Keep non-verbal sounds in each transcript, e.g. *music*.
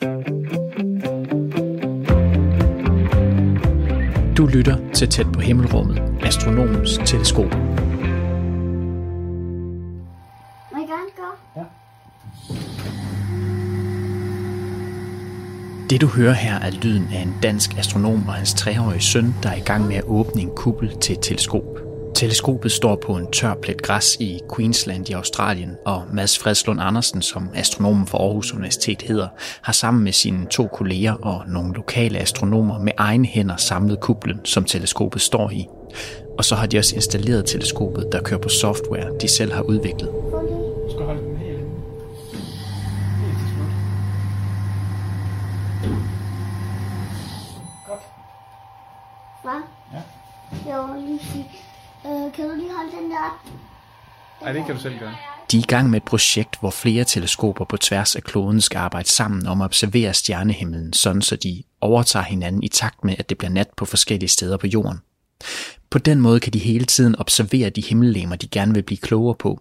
Du lytter til Tæt på Himmelrummet, astronomens teleskop. Må jeg gerne gå? Ja. Det du hører her er lyden af en dansk astronom og hans treårige søn, der er i gang med at åbne en kuppel til et teleskop. Teleskopet står på en tør plet græs i Queensland i Australien, og Mads Fredslund Andersen, som astronomen for Aarhus Universitet hedder, har sammen med sine to kolleger og nogle lokale astronomer med egne hænder samlet kuplen, som teleskopet står i. Og så har de også installeret teleskopet, der kører på software, de selv har udviklet. Du skal holde den helt. Helt til slut. Godt. Hvad? Ja. Jeg vil lige sige, øh, kan du lige holde den der? Ej, det kan du selv gøre. De er i gang med et projekt, hvor flere teleskoper på tværs af kloden skal arbejde sammen om at observere stjernehimlen, sådan så de overtager hinanden i takt med, at det bliver nat på forskellige steder på jorden. På den måde kan de hele tiden observere de himmellegemer, de gerne vil blive klogere på,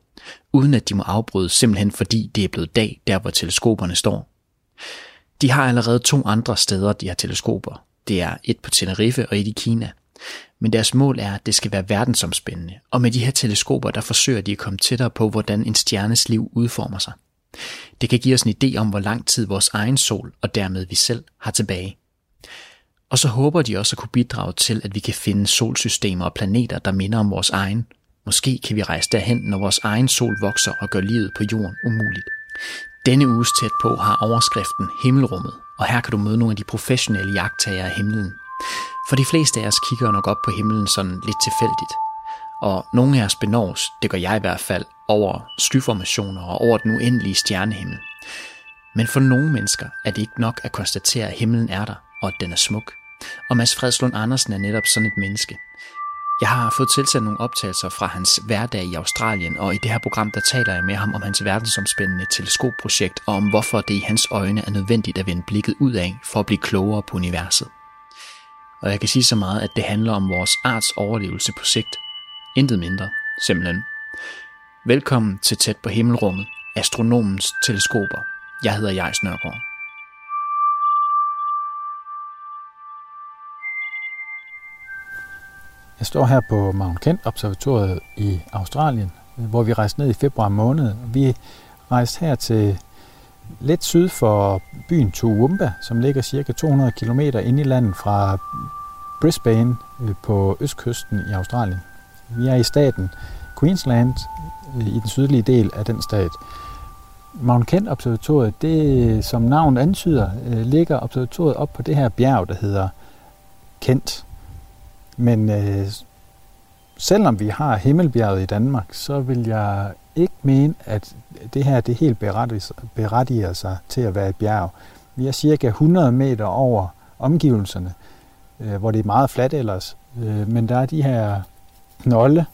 uden at de må afbryde simpelthen fordi det er blevet dag, der hvor teleskoperne står. De har allerede to andre steder, de har teleskoper. Det er et på Tenerife og et i Kina. Men deres mål er, at det skal være verdensomspændende, og med de her teleskoper, der forsøger de at komme tættere på, hvordan en stjernes liv udformer sig. Det kan give os en idé om, hvor lang tid vores egen sol, og dermed vi selv, har tilbage. Og så håber de også at kunne bidrage til, at vi kan finde solsystemer og planeter, der minder om vores egen. Måske kan vi rejse derhen, når vores egen sol vokser og gør livet på jorden umuligt. Denne uges tæt på har overskriften Himmelrummet, og her kan du møde nogle af de professionelle jagttager af himlen. For de fleste af os kigger nok op på himlen sådan lidt tilfældigt. Og nogle af os benås, det gør jeg i hvert fald, over skyformationer og over den uendelige stjernehimmel. Men for nogle mennesker er det ikke nok at konstatere, at himlen er der, og at den er smuk. Og Mads Fredslund Andersen er netop sådan et menneske. Jeg har fået tilsendt nogle optagelser fra hans hverdag i Australien, og i det her program der taler jeg med ham om hans verdensomspændende teleskopprojekt, og om hvorfor det i hans øjne er nødvendigt at vende blikket ud af for at blive klogere på universet. Og jeg kan sige så meget, at det handler om vores arts overlevelse på sigt. Intet mindre, simpelthen. Velkommen til Tæt på Himmelrummet, astronomens teleskoper. Jeg hedder Jais Nørgaard. Jeg står her på Mount Kent Observatoriet i Australien, hvor vi rejste ned i februar måned. Vi rejste her til lidt syd for byen Toowoomba, som ligger cirka 200 km inde i landet fra Brisbane øh, på østkysten i Australien. Vi er i staten Queensland, øh, i den sydlige del af den stat. Mount Kent Observatoriet, det som navnet antyder, øh, ligger observatoriet op på det her bjerg, der hedder Kent. Men øh, selvom vi har Himmelbjerget i Danmark, så vil jeg ikke mene, at det her det helt berettiger, berettiger sig til at være et bjerg. Vi er cirka 100 meter over omgivelserne, øh, hvor det er meget fladt ellers. Øh, men der er de her knolde,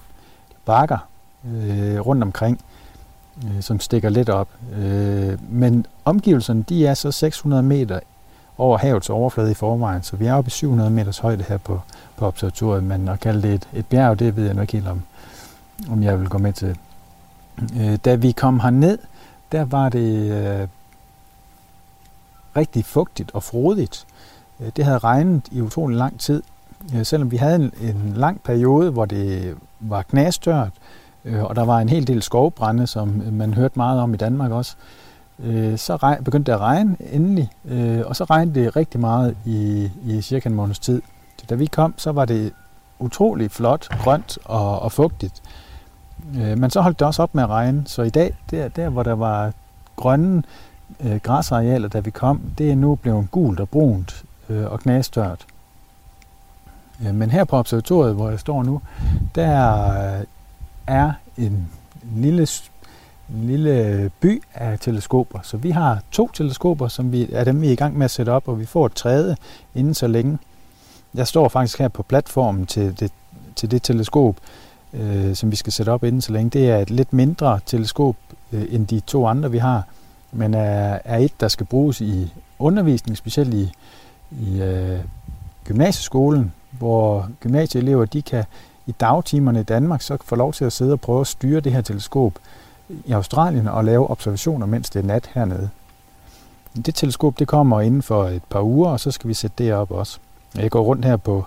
bakker øh, rundt omkring, øh, som stikker lidt op. Øh, men omgivelserne, de er så 600 meter over havets overflade i forvejen, så vi er oppe i 700 meters højde her på, på observatoriet, men at kalde det et, et bjerg, det ved jeg nok ikke helt om, om jeg vil gå med til. Øh, da vi kom herned, der var det øh, rigtig fugtigt og frodigt. Øh, det havde regnet i utrolig lang tid, øh, selvom vi havde en, en lang periode, hvor det var knastørt, øh, og der var en hel del skovbrænde, som man hørte meget om i Danmark også. Så begyndte det at regne endelig, og så regnede det rigtig meget i, i cirka en måneds tid. Så da vi kom, så var det utrolig flot, grønt og, og fugtigt. Øh, men så holdt det også op med at regne, så i dag, der, der hvor der var grønne øh, græsarealer, da vi kom, det er nu blevet gult og brunt øh, og knastørt. Øh, men her på observatoriet, hvor jeg står nu, der øh, er en lille, en lille by af teleskoper. Så vi har to teleskoper, som vi, er dem, vi er i gang med at sætte op, og vi får et tredje inden så længe. Jeg står faktisk her på platformen til det, til det teleskop, øh, som vi skal sætte op inden så længe. Det er et lidt mindre teleskop øh, end de to andre, vi har, men er, er et, der skal bruges i undervisning, specielt i, i øh, gymnasieskolen, hvor gymnasieelever de kan i dagtimerne i Danmark så få lov til at sidde og prøve at styre det her teleskop i Australien og lave observationer, mens det er nat hernede. Det teleskop det kommer inden for et par uger, og så skal vi sætte det op også. Jeg går rundt her på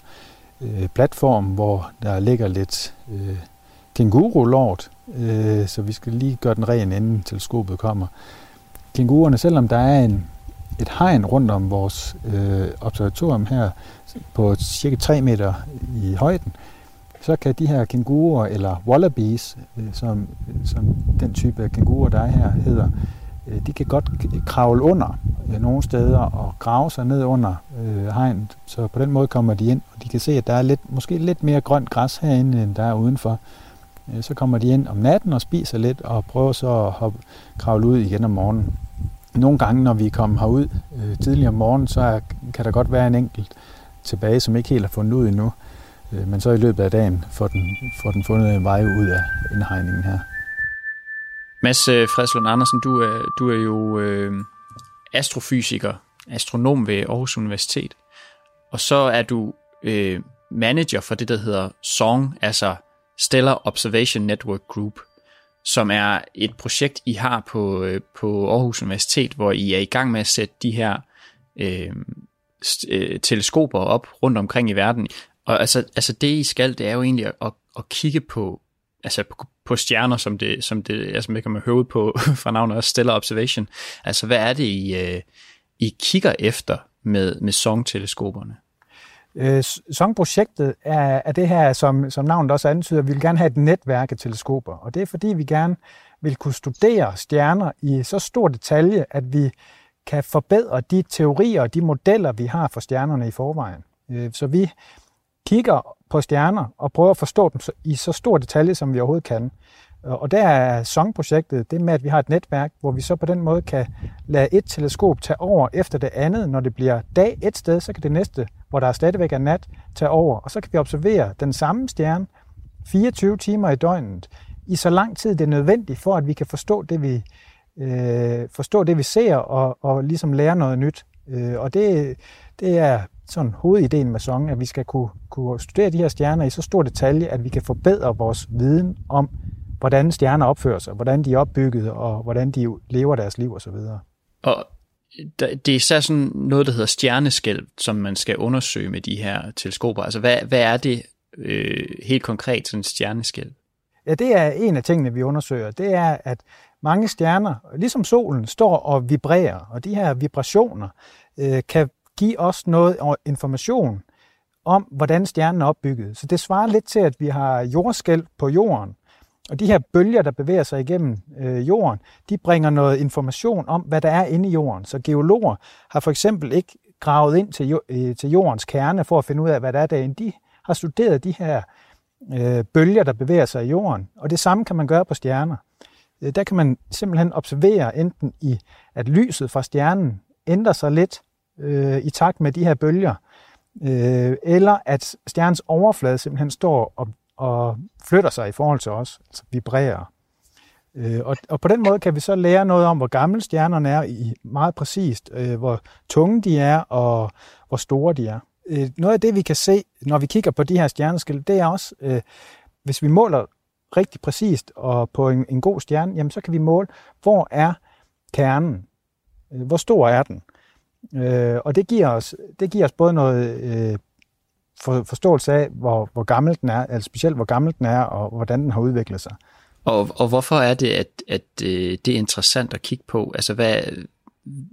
øh, platform, hvor der ligger lidt øh, kenguru-lort, øh, så vi skal lige gøre den ren, inden teleskopet kommer. Kenguruerne, selvom der er en, et hegn rundt om vores øh, observatorium her på cirka 3 meter i højden, så kan de her kenguruer, eller wallabies, øh, som, som den type af kenguruer, der er her, hedder, Øh, de kan godt kravle under øh, nogle steder og grave sig ned under øh, hegnet. Så på den måde kommer de ind, og de kan se, at der er lidt, måske lidt mere grønt græs herinde, end der er udenfor. Øh, så kommer de ind om natten og spiser lidt og prøver så at hoppe, kravle ud igen om morgenen. Nogle gange, når vi kommer herud øh, tidligere om morgenen, så er, kan der godt være en enkelt tilbage, som ikke helt har fundet ud endnu. Øh, men så i løbet af dagen får den, får den fundet en vej ud af indhegningen her. Mads øh, Fredslund Andersen, du er, du er jo øh, astrofysiker, astronom ved Aarhus Universitet, og så er du øh, manager for det, der hedder SONG, altså Stellar Observation Network Group, som er et projekt, I har på, øh, på Aarhus Universitet, hvor I er i gang med at sætte de her øh, øh, teleskoper op rundt omkring i verden. Og altså, altså det, I skal, det er jo egentlig at, at kigge på, altså på, på stjerner, som det, som det altså man kan man høre på *laughs* fra navnet også, Stellar Observation. Altså hvad er det, I, øh, I kigger efter med, med SONG-teleskoperne? Øh, Songprojektet er, er det her, som, som navnet også antyder, vi vil gerne have et netværk af teleskoper. Og det er fordi, vi gerne vil kunne studere stjerner i så stor detalje, at vi kan forbedre de teorier og de modeller, vi har for stjernerne i forvejen. Øh, så vi kigger på stjerner og prøver at forstå dem i så stor detalje, som vi overhovedet kan. Og der er songprojektet det med, at vi har et netværk, hvor vi så på den måde kan lade et teleskop tage over efter det andet. Når det bliver dag et sted, så kan det næste, hvor der stadigvæk er nat, tage over. Og så kan vi observere den samme stjerne 24 timer i døgnet i så lang tid det er nødvendigt for, at vi kan forstå det, vi, øh, forstå det, vi ser og, og ligesom lære noget nyt. Øh, og det, det er sådan hovedideen med Song, at vi skal kunne, kunne studere de her stjerner i så stor detalje, at vi kan forbedre vores viden om, hvordan stjerner opfører sig, hvordan de er opbygget, og hvordan de lever deres liv osv. Og det er så sådan noget, der hedder stjerneskælv, som man skal undersøge med de her teleskoper. Altså, hvad, hvad er det øh, helt konkret, sådan en stjerneskælv? Ja, det er en af tingene, vi undersøger. Det er, at mange stjerner, ligesom solen, står og vibrerer, og de her vibrationer øh, kan Giv os noget information om, hvordan stjernen er opbygget. Så det svarer lidt til, at vi har jordskælv på jorden, og de her bølger, der bevæger sig igennem øh, jorden, de bringer noget information om, hvad der er inde i jorden. Så geologer har for eksempel ikke gravet ind til, øh, til jordens kerne for at finde ud af, hvad der er derinde. De har studeret de her øh, bølger, der bevæger sig i jorden. Og det samme kan man gøre på stjerner. Øh, der kan man simpelthen observere enten i, at lyset fra stjernen ændrer sig lidt øh, i takt med de her bølger, øh, eller at stjernens overflade simpelthen står og og flytter sig i forhold til os, altså vibrerer. Øh, og, og på den måde kan vi så lære noget om, hvor gamle stjernerne er, i meget præcist, øh, hvor tunge de er, og hvor store de er. Øh, noget af det, vi kan se, når vi kigger på de her stjerneskæld, det er også, øh, hvis vi måler rigtig præcist og på en, en god stjerne, jamen så kan vi måle, hvor er kernen? Øh, hvor stor er den? Øh, og det giver os, det giver os både noget øh, for, forståelse af, hvor, hvor gammel den er, altså specielt hvor gammel den er, og hvordan den har udviklet sig. Og, og hvorfor er det, at, at øh, det er interessant at kigge på? Altså, hvad,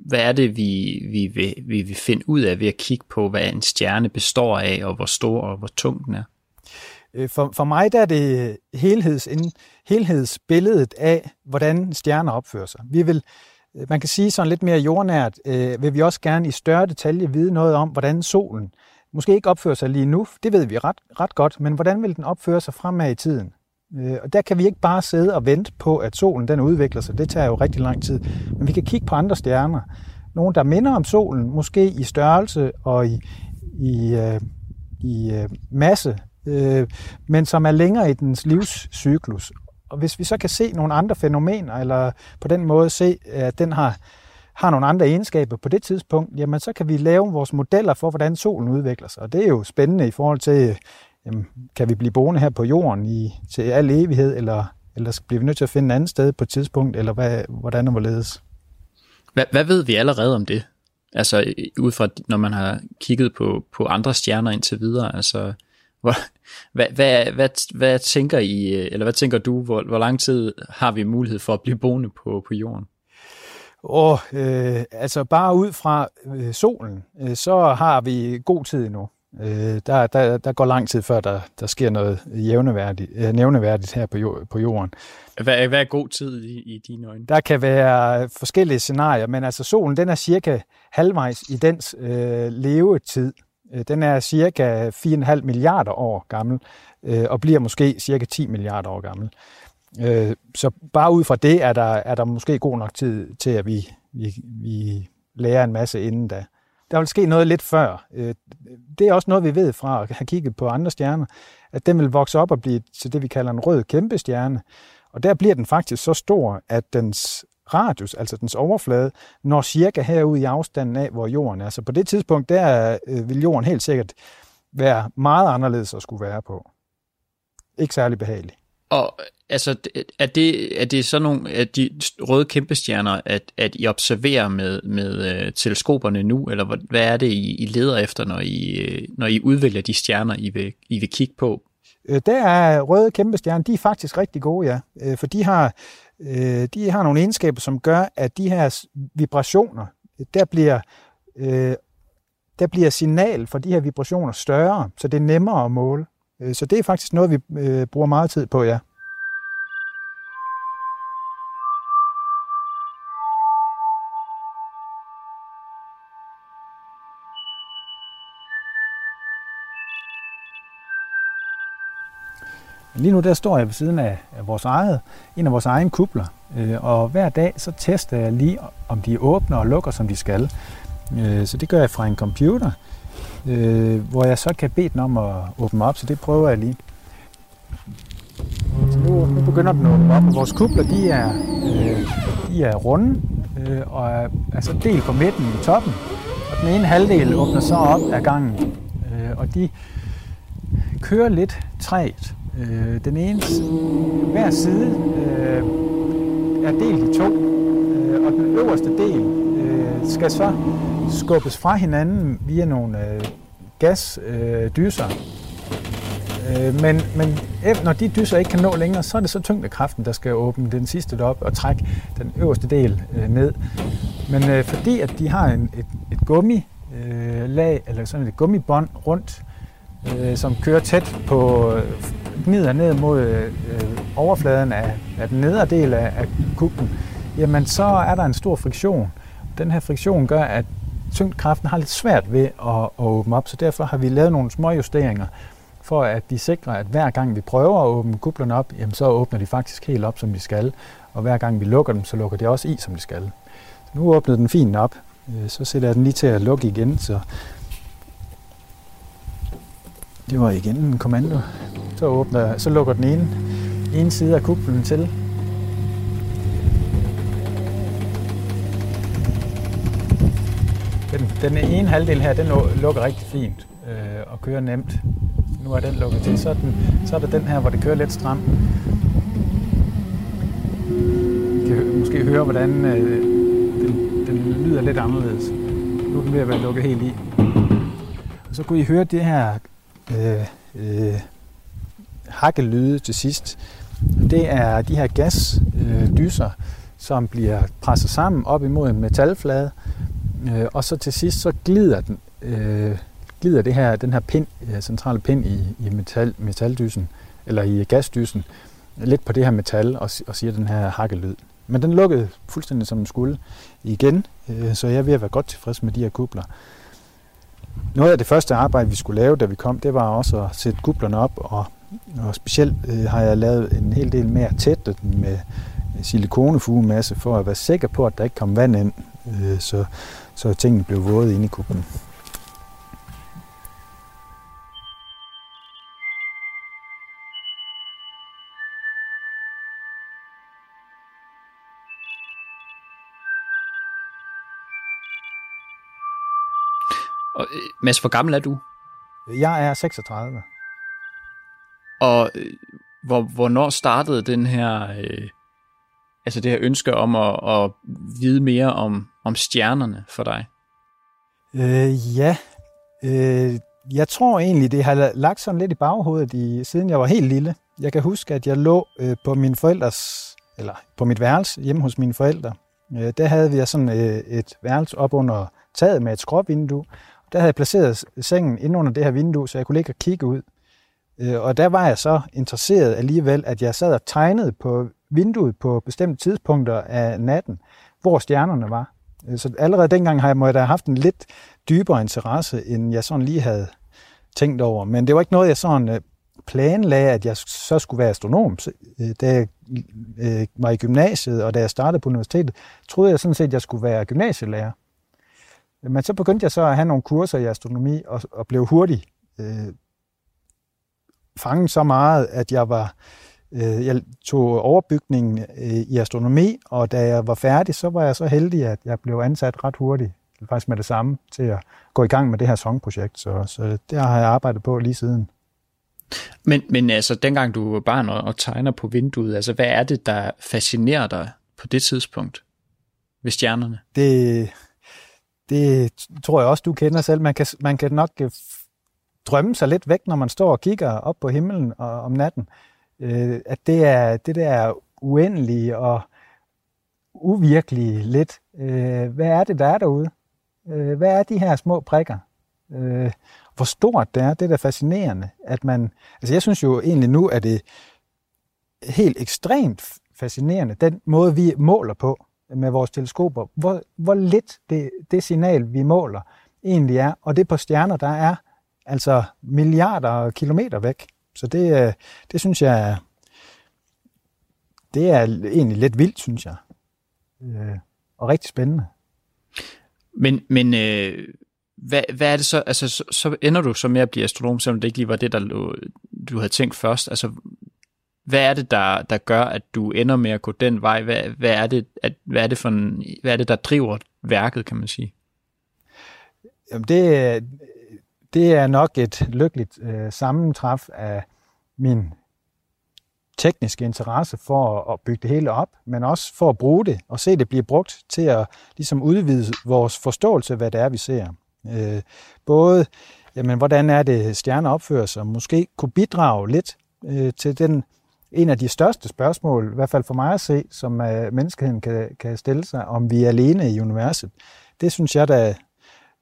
hvad er det, vi, vi, vil, vi vil finde ud af ved at kigge på, hvad en stjerne består af, og hvor stor og hvor tung den er? Øh, for, for mig der er det helheds, helhedsbilledet af, hvordan stjerner opfører sig. Vi vil, Øh, man kan sige sådan lidt mere jordnært, øh, vil vi også gerne i større detalje vide noget om, hvordan solen måske ikke opfører sig lige nu, det ved vi ret, ret godt, men hvordan vil den opføre sig fremad i tiden? Øh, og der kan vi ikke bare sidde og vente på, at solen den udvikler sig. Det tager jo rigtig lang tid. Men vi kan kigge på andre stjerner. Nogle, der minder om solen, måske i størrelse og i, i, øh, i øh, masse, øh, men som er længere i dens livscyklus. Og hvis vi så kan se nogle andre fænomener, eller på den måde se, at den har har nogle andre egenskaber på det tidspunkt, jamen så kan vi lave vores modeller for, hvordan solen udvikler sig. Og det er jo spændende i forhold til, jamen, kan vi blive boende her på jorden i, til al evighed, eller, eller bliver vi nødt til at finde et andet sted på et tidspunkt, eller hvad, hvordan og hvorledes? Hvad, hvad ved vi allerede om det? Altså ud fra, når man har kigget på, på andre stjerner indtil videre, altså hvor, hvad, hvad, hvad, hvad tænker I, eller hvad tænker du, hvor, hvor lang tid har vi mulighed for at blive boende på, på jorden? Og øh, altså bare ud fra øh, solen, øh, så har vi god tid endnu. Øh, der, der, der går lang tid før, der, der sker noget jævneværdigt, øh, nævneværdigt her på, jord, på jorden. Hvad, hvad er god tid i, i dine øjne? Der kan være forskellige scenarier, men altså solen den er cirka halvvejs i dens øh, levetid. Øh, den er cirka 4,5 milliarder år gammel, øh, og bliver måske cirka 10 milliarder år gammel. Øh, så bare ud fra det er der, er der måske god nok tid til, at vi, vi, vi lærer en masse inden da. Der vil ske noget lidt før. Det er også noget, vi ved fra at have kigget på andre stjerner, at den vil vokse op og blive til det, vi kalder en rød kæmpe stjerne. Og der bliver den faktisk så stor, at dens radius, altså dens overflade, når cirka herude i afstanden af, hvor jorden er. Så på det tidspunkt, der øh, vil jorden helt sikkert være meget anderledes at skulle være på. Ikke særlig behagelig. Og altså, er det, er det sådan nogle af de røde kæmpestjerner, at, at I observerer med, med uh, teleskoperne nu, eller hvad, hvad er det, I, I leder efter, når I, øh, når I udvælger de stjerner, I vil, I vil kigge på? Øh, der er røde kæmpestjerner, de er faktisk rigtig gode, ja. Øh, for de har, øh, de har nogle egenskaber, som gør, at de her vibrationer, der bliver, øh, der bliver signal for de her vibrationer større, så det er nemmere at måle. Øh, så det er faktisk noget, vi øh, bruger meget tid på, ja. Lige nu der står jeg ved siden af vores eget, en af vores egen kubler, øh, og hver dag så tester jeg lige, om de åbner og lukker, som de skal. Øh, så det gør jeg fra en computer, øh, hvor jeg så kan bede den om at åbne op, så det prøver jeg lige. Så nu, nu begynder den at åbne op, og vores kubler de er, de er runde og er altså delt på midten i toppen. Og den ene halvdel åbner så op af gangen, og de kører lidt træt. Øh, den ene, hver side øh, er delt i to, øh, og den øverste del øh, skal så skubbes fra hinanden via nogle øh, gasdyser. Øh, øh, men, men når de dyser ikke kan nå længere, så er det så tyngdekraften, der skal åbne den sidste op og trække den øverste del øh, ned. Men øh, fordi at de har en, et, et gummi øh, lag, eller sådan et gummibånd rundt, øh, som kører tæt på, øh, gnider ned mod øh, overfladen af, af den nedre del af, af kubben, jamen så er der en stor friktion. Den her friktion gør, at tyngdkraften har lidt svært ved at, at åbne op, så derfor har vi lavet nogle små justeringer, for at de sikrer, at hver gang vi prøver at åbne kublerne op, jamen så åbner de faktisk helt op, som de skal. Og hver gang vi lukker dem, så lukker de også i, som de skal. Så nu åbnede den fint op. Øh, så sætter jeg den lige til at lukke igen, så det var igen en kommando. Så, åbner, så lukker den ene, ene side af kuplen til, Den, den ene halvdel her, den lukker rigtig fint øh, og kører nemt. Nu er den lukket til. Så er, den, så er der den her, hvor det kører lidt stramt. I kan måske høre, hvordan øh, den, den lyder lidt anderledes. Nu er den ved at være lukket helt i. Og så kunne I høre det her øh, øh, hakkelyde til sidst. Det er de her gasdyser, øh, som bliver presset sammen op imod en metalflade, Øh, og så til sidst så glider den øh, glider det her, den her pind, øh, centrale pind i, i metal, metaldysen, eller i gasdysen, lidt på det her metal og, og siger den her hakkelyd. Men den lukkede fuldstændig som den skulle igen, øh, så jeg er ved at være godt tilfreds med de her kubler. Noget af det første arbejde, vi skulle lave, da vi kom, det var også at sætte gublerne op, og, og specielt øh, har jeg lavet en hel del mere den med silikonefugemasse, for at være sikker på, at der ikke kom vand ind. Øh, så så tingene blev våde inde i kuppen. Mads, hvor gammel er du? Jeg er 36. Og øh, hvor, hvornår startede den her øh, altså det her ønske om at, at vide mere om, om stjernerne for dig? Øh, ja, øh, jeg tror egentlig, det har lagt sådan lidt i baghovedet, i, siden jeg var helt lille. Jeg kan huske, at jeg lå øh, på min forældres, eller på mit værelse hjemme hos mine forældre. Øh, der havde vi sådan øh, et værelse op under taget med et skråvindue. Der havde jeg placeret sengen ind under det her vindue, så jeg kunne ligge og kigge ud. Øh, og der var jeg så interesseret alligevel, at jeg sad og tegnede på vinduet på bestemte tidspunkter af natten, hvor stjernerne var. Øh, så allerede dengang har jeg, må have haft en lidt dybere interesse, end jeg sådan lige havde tænkt over. Men det var ikke noget, jeg sådan øh, planlagde, at jeg så skulle være astronom. Da jeg var i gymnasiet, og da jeg startede på universitetet, troede jeg sådan set, at jeg skulle være gymnasielærer. Men så begyndte jeg så at have nogle kurser i astronomi, og, og blev hurtigt øh, fanget så meget, at jeg var øh, jeg tog overbygningen øh, i astronomi, og da jeg var færdig, så var jeg så heldig, at jeg blev ansat ret hurtigt, faktisk med det samme, til at gå i gang med det her songprojekt. Så, så det har jeg arbejdet på lige siden. Men, men altså, dengang du var barn og, og tegner på vinduet, altså, hvad er det, der fascinerer dig på det tidspunkt ved stjernerne? Det, det tror jeg også, du kender selv. Man kan, man kan nok øh, drømme sig lidt væk, når man står og kigger op på himlen og, om natten. Øh, at det er det der uendelige og uvirkelige lidt. Øh, hvad er det, der er derude? Øh, hvad er de her små prikker? Øh, hvor stort det er, det er da fascinerende, at man, altså jeg synes jo egentlig nu, at det helt ekstremt fascinerende, den måde vi måler på med vores teleskoper, hvor, hvor lidt det, det signal, vi måler, egentlig er, og det på stjerner, der er altså milliarder af kilometer væk. Så det, øh, det synes jeg, det er egentlig lidt vildt, synes jeg. Øh, og rigtig spændende. Men, men øh, hvad, hvad er det så, altså så, så ender du så med at blive astronom, selvom det ikke lige var det, der lå, du havde tænkt først. Altså, hvad er det, der, der gør, at du ender med at gå den vej? Hvad, hvad, er, det, at, hvad, er, det for en, hvad er det, der driver værket, kan man sige? Jamen det, det er nok et lykkeligt øh, sammentræf af min tekniske interesse for at bygge det hele op, men også for at bruge det og se det blive brugt til at ligesom udvide vores forståelse af, hvad det er, vi ser. Øh, både, jamen, hvordan er det, stjerner opfører sig, måske kunne bidrage lidt øh, til den en af de største spørgsmål, i hvert fald for mig at se, som øh, menneskeheden kan, kan stille sig, om vi er alene i universet. Det synes jeg, da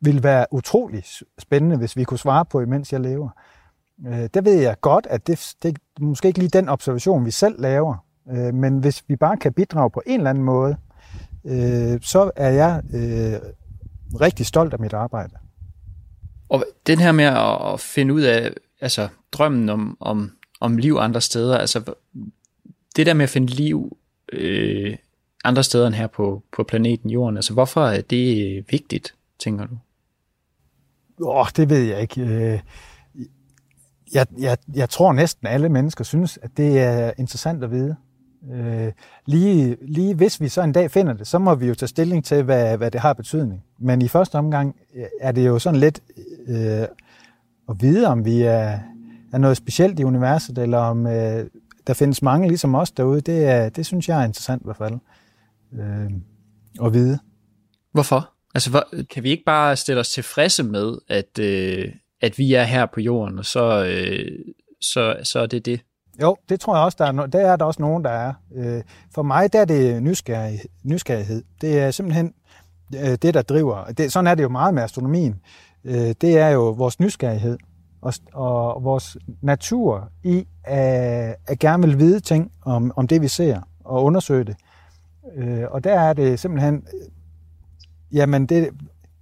ville være utrolig spændende, hvis vi kunne svare på, imens jeg lever. Øh, det ved jeg godt, at det, det er måske ikke lige den observation, vi selv laver, øh, men hvis vi bare kan bidrage på en eller anden måde, øh, så er jeg øh, rigtig stolt af mit arbejde. Og den her med at finde ud af, altså drømmen om, om, om liv andre steder, altså det der med at finde liv øh, andre steder end her på, på planeten Jorden, altså hvorfor er det øh, vigtigt, tænker du? Åh, oh, det ved jeg ikke. Øh, jeg, jeg, jeg tror næsten alle mennesker synes, at det er interessant at vide. Øh, lige, lige hvis vi så en dag finder det, så må vi jo tage stilling til, hvad, hvad det har betydning. Men i første omgang øh, er det jo sådan lidt øh, at vide, om vi er, er noget specielt i universet, eller om øh, der findes mange ligesom os derude. Det, er, det synes jeg er interessant i hvert fald øh, at vide. Hvorfor? Altså, hvor, kan vi ikke bare stille os tilfredse med, at, øh, at vi er her på jorden, og så, øh, så, så er det det? Jo, det tror jeg også, der er, no- der er der også nogen, der er. Øh, for mig der er det nysgerrig, nysgerrighed. Det er simpelthen øh, det, der driver. Det, sådan er det jo meget med astronomien. Øh, det er jo vores nysgerrighed og, og vores natur i at, at gerne vil vide ting om, om det, vi ser, og undersøge det. Øh, og der er det simpelthen Jamen, det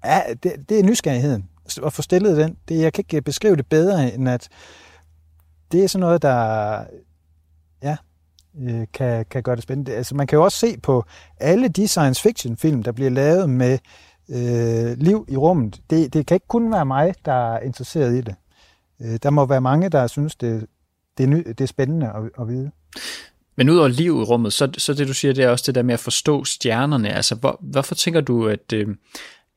er, det, det er nysgerrigheden. At få stillet den. Det, jeg kan ikke beskrive det bedre, end at det er sådan noget, der ja, øh, kan, kan gøre det spændende. Altså, man kan jo også se på alle de science fiction film, der bliver lavet med øh, liv i rummet. Det, det kan ikke kun være mig, der er interesseret i det. Øh, der må være mange, der synes, det, det, er, ny, det er spændende at, at vide. Men udover liv i rummet, så, så det du siger, det er også det der med at forstå stjernerne. Altså, hvor, hvorfor tænker du, at, øh,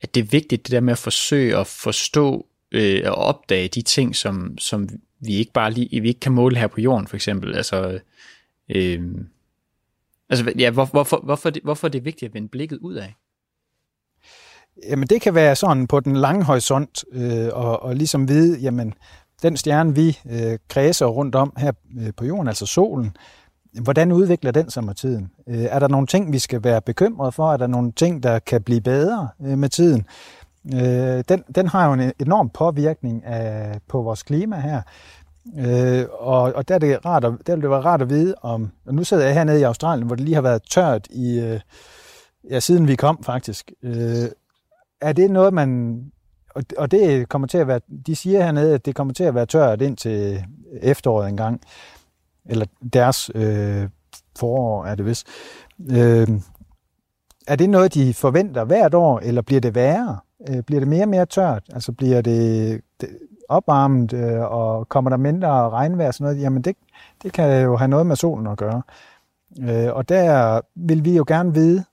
at det er vigtigt, det der med at forsøge at forstå øh, og opdage de ting, som, som vi ikke bare lige, vi ikke kan måle her på jorden, for eksempel. Altså, øh, Altså, ja, hvor, hvorfor, hvorfor, det, hvorfor er det vigtigt at vende blikket ud af? Jamen det kan være sådan på den lange horisont, øh, og, og ligesom vide, jamen den stjerne, vi øh, kredser rundt om her øh, på jorden, altså solen, hvordan udvikler den sig med tiden? Øh, er der nogle ting, vi skal være bekymret for? Er der nogle ting, der kan blive bedre øh, med tiden? Øh, den, den har jo en enorm påvirkning af, på vores klima her. Øh, og, og der, er det rart at, der vil det være rart at vide om, og nu sidder jeg hernede i Australien, hvor det lige har været tørt i, øh, ja, siden vi kom faktisk. Øh, er det noget, man... Og, og det kommer til at være... De siger hernede, at det kommer til at være tørt ind til efteråret engang. Eller deres øh, forår er det vist. Øh, er det noget, de forventer hvert år, eller bliver det værre? Øh, bliver det mere og mere tørt? Altså bliver det, det opvarmet, øh, og kommer der mindre regnvejr og sådan noget? Jamen det, det kan jo have noget med solen at gøre. Øh, og der vil vi jo gerne vide,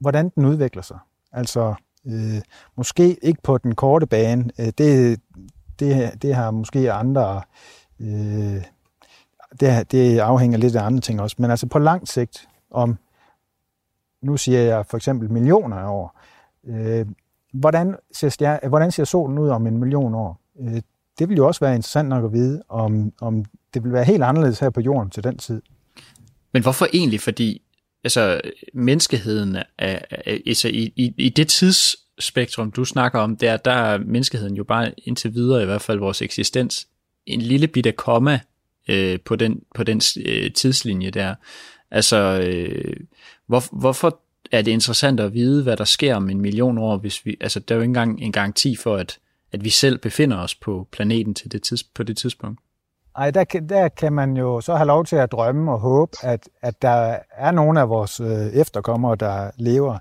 hvordan den udvikler sig. Altså, Øh, måske ikke på den korte bane. Øh, det, det, det har måske andre... Øh, det, det afhænger lidt af andre ting også. Men altså på lang sigt, om nu siger jeg for eksempel millioner af år, øh, hvordan, ser stjer, hvordan ser solen ud om en million år? Øh, det vil jo også være interessant nok at vide, om, om det vil være helt anderledes her på jorden til den tid. Men hvorfor egentlig? Fordi altså menneskeheden er, altså i, i, i det tidsspektrum, du snakker om, der, der er menneskeheden jo bare indtil videre, i hvert fald vores eksistens, en lille bitte komma øh, på den, på den øh, tidslinje der. Altså, øh, hvor, hvorfor er det interessant at vide, hvad der sker om en million år, hvis vi, altså der er jo ikke engang en garanti for, at, at vi selv befinder os på planeten til det tids, på det tidspunkt. Ej, der, der kan man jo så have lov til at drømme og håbe, at, at der er nogle af vores øh, efterkommere, der lever.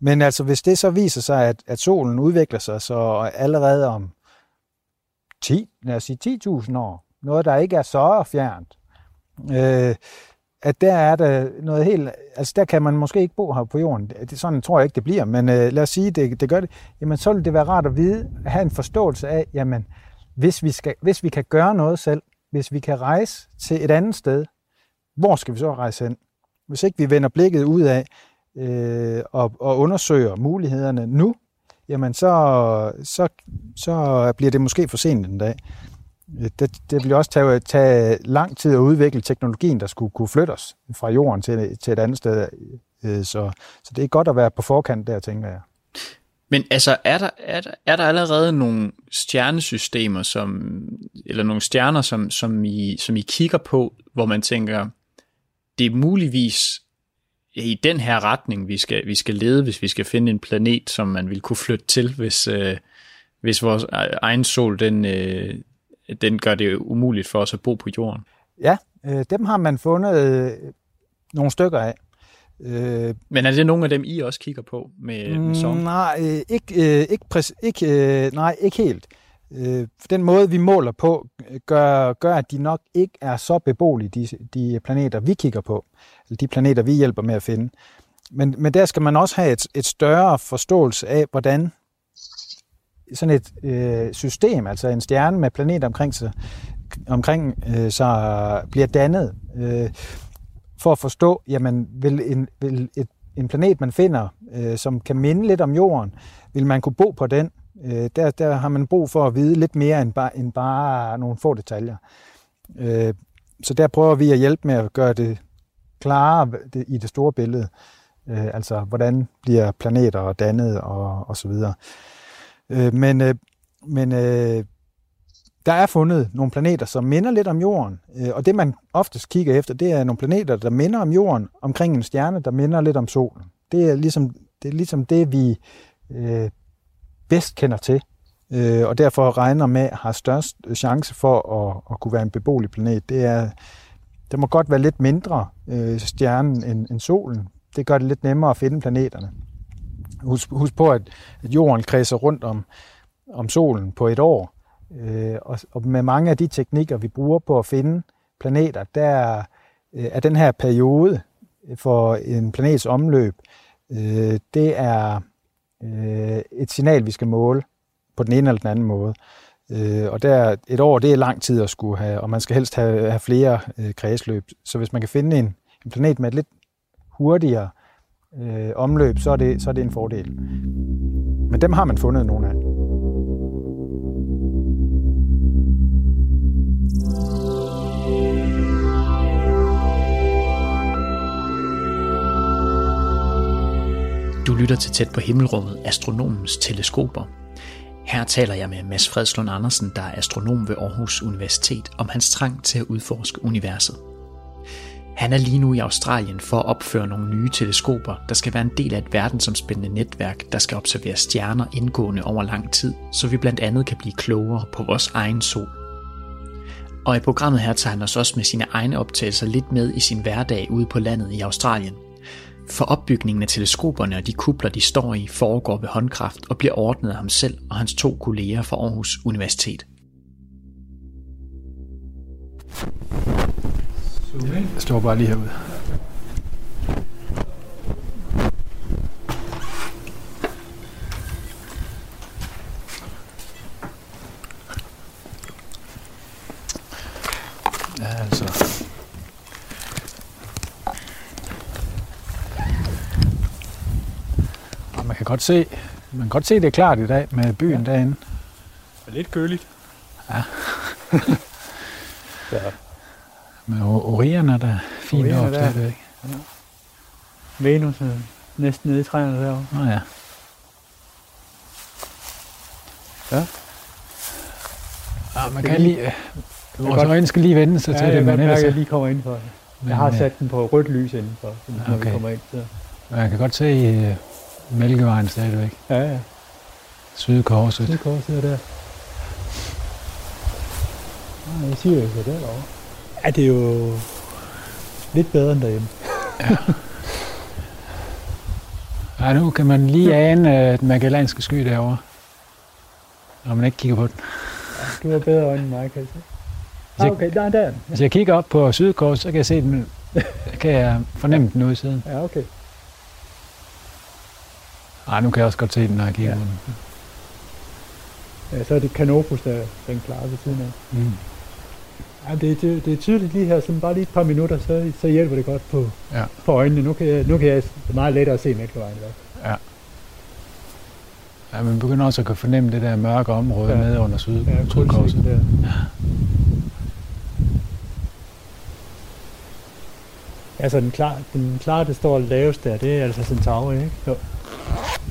Men altså, hvis det så viser sig, at, at solen udvikler sig, så allerede om 10, lad os sige 10.000 år, noget, der ikke er så fjernt, øh, at der er der noget helt, altså der kan man måske ikke bo her på jorden. Det, sådan tror jeg ikke, det bliver, men øh, lad os sige, det, det gør det. Jamen, så vil det være rart at vide, at have en forståelse af, jamen, hvis vi, skal, hvis vi kan gøre noget selv, hvis vi kan rejse til et andet sted, hvor skal vi så rejse hen? Hvis ikke vi vender blikket ud af øh, og, og undersøger mulighederne nu, jamen så, så, så bliver det måske for sent en dag. Øh, det, det vil også tage, tage lang tid at udvikle teknologien, der skulle kunne flytte os fra jorden til, til et andet sted. Øh, så, så det er godt at være på forkant der, tænker jeg. Men altså, er der, er, der, er der allerede nogle stjernesystemer, som, eller nogle stjerner, som, som, I, som I kigger på, hvor man tænker, det er muligvis i den her retning, vi skal, vi skal lede, hvis vi skal finde en planet, som man vil kunne flytte til, hvis, øh, hvis vores e- egen sol, den, øh, den gør det umuligt for os at bo på jorden. Ja, øh, dem har man fundet øh, nogle stykker af. Øh, Men er det nogle af dem, I også kigger på med, med song? Nej, øh, ikke, øh, ikke, præs, ikke, øh, nej, ikke helt. Øh, den måde, vi måler på, gør, gør, at de nok ikke er så beboelige, de, de planeter, vi kigger på, eller de planeter, vi hjælper med at finde. Men, men der skal man også have et, et større forståelse af, hvordan sådan et øh, system, altså en stjerne med planeter omkring sig, omkring øh, så bliver dannet. Øh, for at forstå, jamen, vil en, vil et, en planet, man finder, øh, som kan minde lidt om jorden, vil man kunne bo på den? Øh, der, der har man brug for at vide lidt mere end bare, end bare nogle få detaljer. Øh, så der prøver vi at hjælpe med at gøre det klarere i det store billede. Øh, altså, hvordan bliver planeter dannet og, og så videre. Øh, men øh, men øh, der er fundet nogle planeter, som minder lidt om Jorden, øh, og det man oftest kigger efter, det er nogle planeter, der minder om Jorden, omkring en stjerne, der minder lidt om Solen. Det er ligesom det, er ligesom det vi øh, bedst kender til, øh, og derfor regner med har størst chance for at, at kunne være en beboelig planet. Det er, det må godt være lidt mindre øh, stjernen end, end Solen. Det gør det lidt nemmere at finde planeterne. Husk, husk på, at, at Jorden kredser rundt om, om Solen på et år, Øh, og, og med mange af de teknikker, vi bruger på at finde planeter, der øh, er den her periode for en planets omløb, øh, det er øh, et signal, vi skal måle på den ene eller den anden måde. Øh, og der, et år, det er lang tid at skulle have, og man skal helst have, have flere øh, kredsløb. Så hvis man kan finde en, en planet med et lidt hurtigere øh, omløb, så er, det, så er det en fordel. Men dem har man fundet nogle af. Du lytter til Tæt på Himmelrummet, Astronomens Teleskoper. Her taler jeg med Mads Fredslund Andersen, der er astronom ved Aarhus Universitet, om hans trang til at udforske universet. Han er lige nu i Australien for at opføre nogle nye teleskoper, der skal være en del af et verdensomspændende netværk, der skal observere stjerner indgående over lang tid, så vi blandt andet kan blive klogere på vores egen sol. Og i programmet her tager han os også med sine egne optagelser lidt med i sin hverdag ude på landet i Australien. For opbygningen af teleskoperne og de kupler, de står i, foregår ved håndkraft og bliver ordnet af ham selv og hans to kolleger fra Aarhus Universitet. Jeg står bare lige herude. Godt se, man kan godt se, det er klart i dag med byen ja. derinde. Det er lidt køligt. Ja. *laughs* ja. Men Orion er der fint Orion er op, der. det er det ikke? Venus er næsten nede i træerne derovre. Nå ja. Ja. Ja, man Det kan er lige... øh, Vores øjne skal lige vende sig Ja, til jeg det, kan men ellers... jeg lige kommer indenfor. Jeg har men, sat den på rødt lys indenfor, så når Okay. vi kommer ind. Så. øh, Man kan godt se uh, Mælkevejen stadigvæk. Ja, ja. Sydkorset. Sydkors sidder der. Nej, jeg siger jo så derovre. Ja, det er jo lidt bedre end derhjemme. Ja, nu kan man lige ane uh, den magellanske sky derovre. Når man ikke kigger på den. Du har bedre øjne end mig, kan jeg se. Hvis jeg, Ah, okay, der er den. hvis jeg kigger op på Sydkors, så kan jeg se den. kan jeg fornemme den ude i siden. Ja, okay. Nej, nu kan jeg også godt se den, når jeg kigger Ja. på den. Ja, så er det Canopus, der den klarer ved siden af. Mm. Ja, det, det, det er tydeligt lige her, sådan bare lige et par minutter, så, så hjælper det godt på, Ja. på øjnene. Nu kan, jeg, nu kan jeg meget lettere se hvert fald. Ja, man begynder også at kunne fornemme det der mørke område Ja. ja. nede under syd, Ja, Sydkorset. kulsvingen der. Altså den klar, den klare, det står lavest der, det er altså Centauri, ikke? Jo.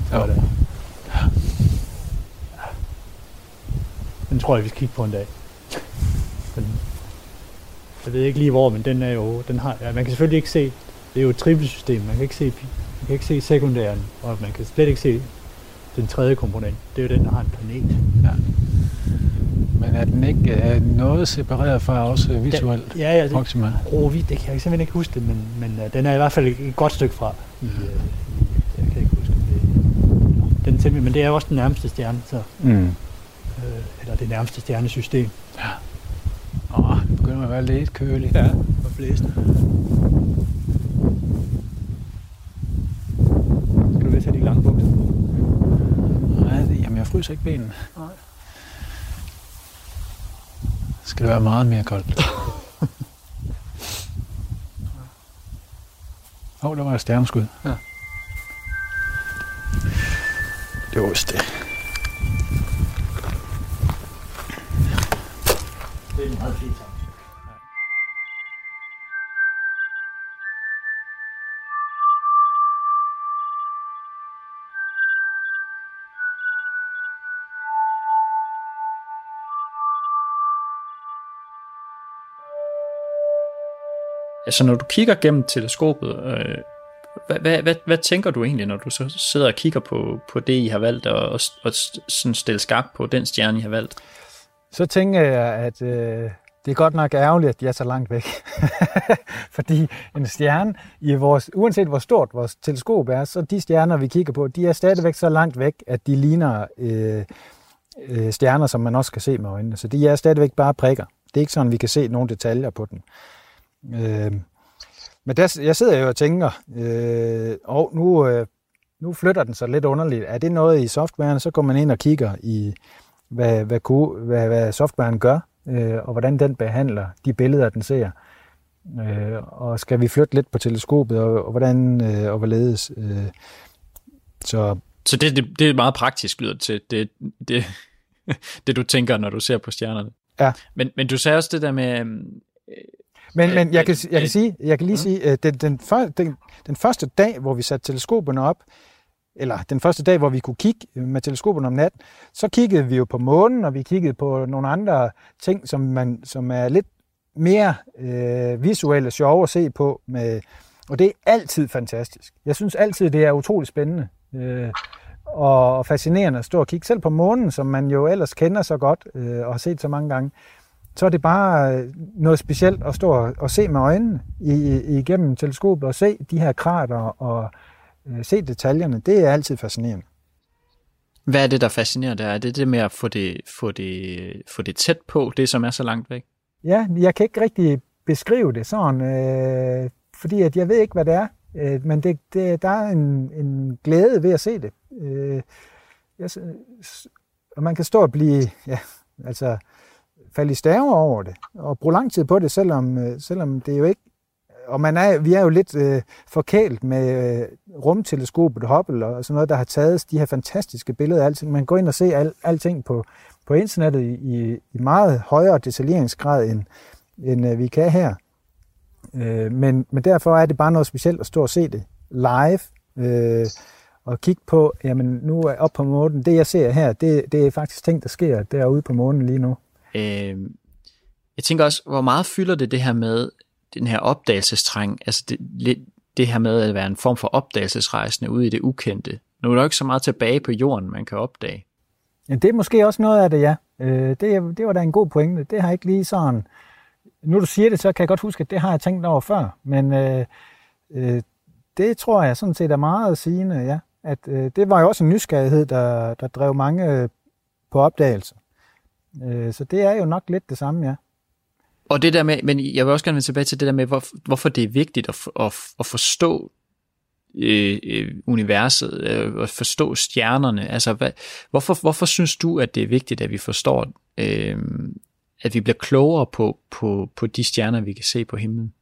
Sådan. Den tror jeg, vi skal kigge på en dag. Den, jeg ved ikke lige hvor, men den er jo, den har, ja, man kan selvfølgelig ikke se, det er jo et trippelsystem, man kan ikke se, man kan ikke se sekundæren, og man kan slet ikke se den tredje komponent. Det er jo den, der har en planet. Men er den ikke øh, noget separeret fra også øh, visuelt? Ja, ja, det, Proxima? Det kan jeg simpelthen ikke huske det, men, men uh, den er i hvert fald et godt stykke fra. I, uh, jeg kan ikke huske det. Den temmelig, men det er jo også den nærmeste stjerne, så, Mm. uh, eller det nærmeste stjernesystem. Åh, det begynder at være lidt køligt. Ja, og blæsende. Skal du vist have de lange bukser? Nej, det- jamen jeg fryser ikke benene. Nej. Skal det være meget mere koldt? *laughs* Åh, oh, der var et stjerneskud. Ja. Det var ost, det. Er meget fint Altså når du kigger gennem teleskopet, øh, hvad, hvad, hvad, hvad tænker du egentlig, når du så sidder og kigger på, på det, I har valgt, og, og, og sådan stille skarp på den stjerne, I har valgt? Så tænker jeg, at øh, det er godt nok ærgerligt, at de er så langt væk. *laughs* Fordi en stjerne, i vores, uanset hvor stort vores teleskop er, så de stjerner, vi kigger på, de er stadigvæk så langt væk, at de ligner øh, øh, stjerner, som man også kan se med øjnene. Så de er stadigvæk bare prikker. Det er ikke sådan, vi kan se nogle detaljer på den. Øh, men der, jeg sidder jo og tænker, øh, og nu, øh, nu flytter den sig lidt underligt. Er det noget i softwaren, så går man ind og kigger i, hvad, hvad, ko- hvad, hvad softwaren gør, øh, og hvordan den behandler de billeder, den ser. Øh, og skal vi flytte lidt på teleskopet, og, og hvordan øh, og hvorledes. Øh, så så det, det, det er meget praktisk lyder til, det, det, *laughs* det du tænker, når du ser på stjernerne. Ja. Men, men du sagde også det der med... Øh, men, men jeg, kan, jeg kan sige, jeg kan lige sige, at den, den, den, den første dag, hvor vi satte teleskoperne op, eller den første dag, hvor vi kunne kigge med teleskoperne om natten, så kiggede vi jo på månen, og vi kiggede på nogle andre ting, som, man, som er lidt mere øh, visuelle sjove at se på. Med, og det er altid fantastisk. Jeg synes altid, det er utrolig spændende øh, og fascinerende at stå og kigge. Selv på månen, som man jo ellers kender så godt øh, og har set så mange gange, så er det bare øh, noget specielt at stå og, og se med øjnene i, igennem teleskopet og se de her krater og øh, se detaljerne. Det er altid fascinerende. Hvad er det, der fascinerer dig? Er det det med at få det, få det, få det tæt på, det som er så langt væk? Ja, jeg kan ikke rigtig beskrive det sådan, øh, fordi at jeg ved ikke, hvad det er. Øh, men det, det, der er en, en glæde ved at se det. Øh, jeg, og man kan stå og blive, ja, altså falde i staver over det, og bruge lang tid på det, selvom, øh, selvom det jo ikke og man er, vi er jo lidt øh, forkælet med øh, rumteleskopet Hubble og sådan noget, der har taget de her fantastiske billeder af alting. Man går ind og ser al, alting på, på internettet i, i meget højere detaljeringsgrad, end, end øh, vi kan her. Øh, men, men derfor er det bare noget specielt at stå og se det live, øh, og kigge på, jamen nu er op på månen, det jeg ser her, det, det er faktisk ting, der sker derude på månen lige nu. Øh, jeg tænker også, hvor meget fylder det det her med den her opdagelsestræng, altså det, det her med at være en form for opdagelsesrejsende ude i det ukendte. Nu er der ikke så meget tilbage på jorden, man kan opdage. Ja, det er måske også noget af det, ja. Øh, det, det var da en god pointe. Det har ikke lige sådan... Nu du siger det, så kan jeg godt huske, at det har jeg tænkt over før. Men øh, øh, det tror jeg sådan set er meget sigende, ja. At, øh, det var jo også en nysgerrighed, der, der drev mange øh, på opdagelse. Øh, så det er jo nok lidt det samme, ja. Og det der med, men jeg vil også gerne vende tilbage til det der med, hvor, hvorfor det er vigtigt at, at, at forstå øh, øh, universet, øh, at forstå stjernerne. Altså, hvad, hvorfor, hvorfor synes du, at det er vigtigt, at vi forstår, øh, at vi bliver klogere på, på, på de stjerner, vi kan se på himlen?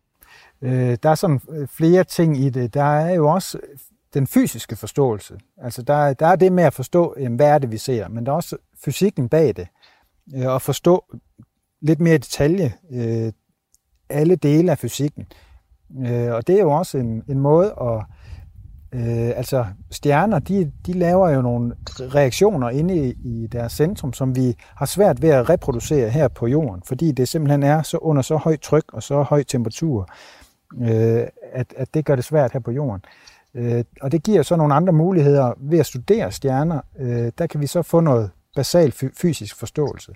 Øh, der er sådan øh, flere ting i det. Der er jo også den fysiske forståelse. Altså, der, der er det med at forstå, jamen, hvad er det, vi ser, men der er også fysikken bag det. Øh, at forstå lidt mere i detalje øh, alle dele af fysikken. Øh, og det er jo også en, en måde at... Øh, altså stjerner, de, de laver jo nogle reaktioner inde i, i deres centrum, som vi har svært ved at reproducere her på jorden, fordi det simpelthen er så under så højt tryk og så høj temperatur, øh, at, at det gør det svært her på jorden. Øh, og det giver så nogle andre muligheder ved at studere stjerner. Øh, der kan vi så få noget basal fysisk forståelse.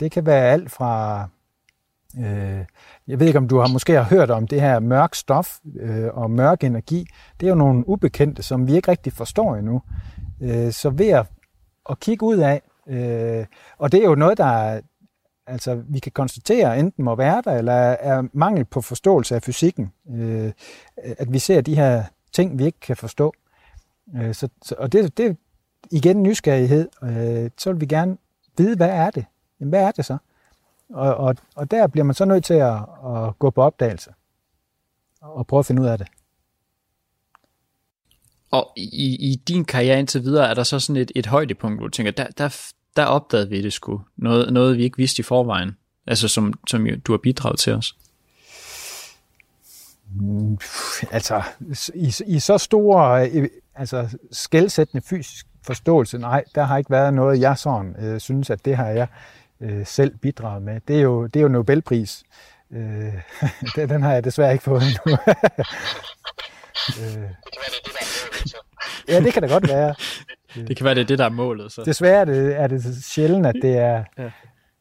Det kan være alt fra, øh, jeg ved ikke om du har måske har hørt om det her mørk stof øh, og mørk energi. Det er jo nogle ubekendte, som vi ikke rigtig forstår endnu. Øh, så ved at, at kigge ud af, øh, og det er jo noget, der altså, vi kan konstatere enten må være der, eller er mangel på forståelse af fysikken. Øh, at vi ser de her ting, vi ikke kan forstå. Øh, så, så, og det, det igen nysgerrighed. Øh, så vil vi gerne vide, hvad er det? Jamen, hvad er det så? Og, og, og der bliver man så nødt til at, at gå på opdagelse og prøve at finde ud af det. Og i, i din karriere indtil videre, er der så sådan et, et højdepunkt, hvor du tænker, der, der, der opdagede vi det sgu. Noget, noget vi ikke vidste i forvejen. Altså som, som du har bidraget til os. Mm, altså, i, i så store, altså skældsættende fysisk forståelse, nej, der har ikke været noget, jeg sådan øh, synes, at det har jeg øh, selv bidraget med. Det er jo, det er jo Nobelpris. Øh, *laughs* den har jeg desværre ikke fået endnu. *laughs* øh. Ja, det kan da godt være. Det kan være, det er det, der er målet. Så. Desværre er det, er det sjældent, at det er, ja.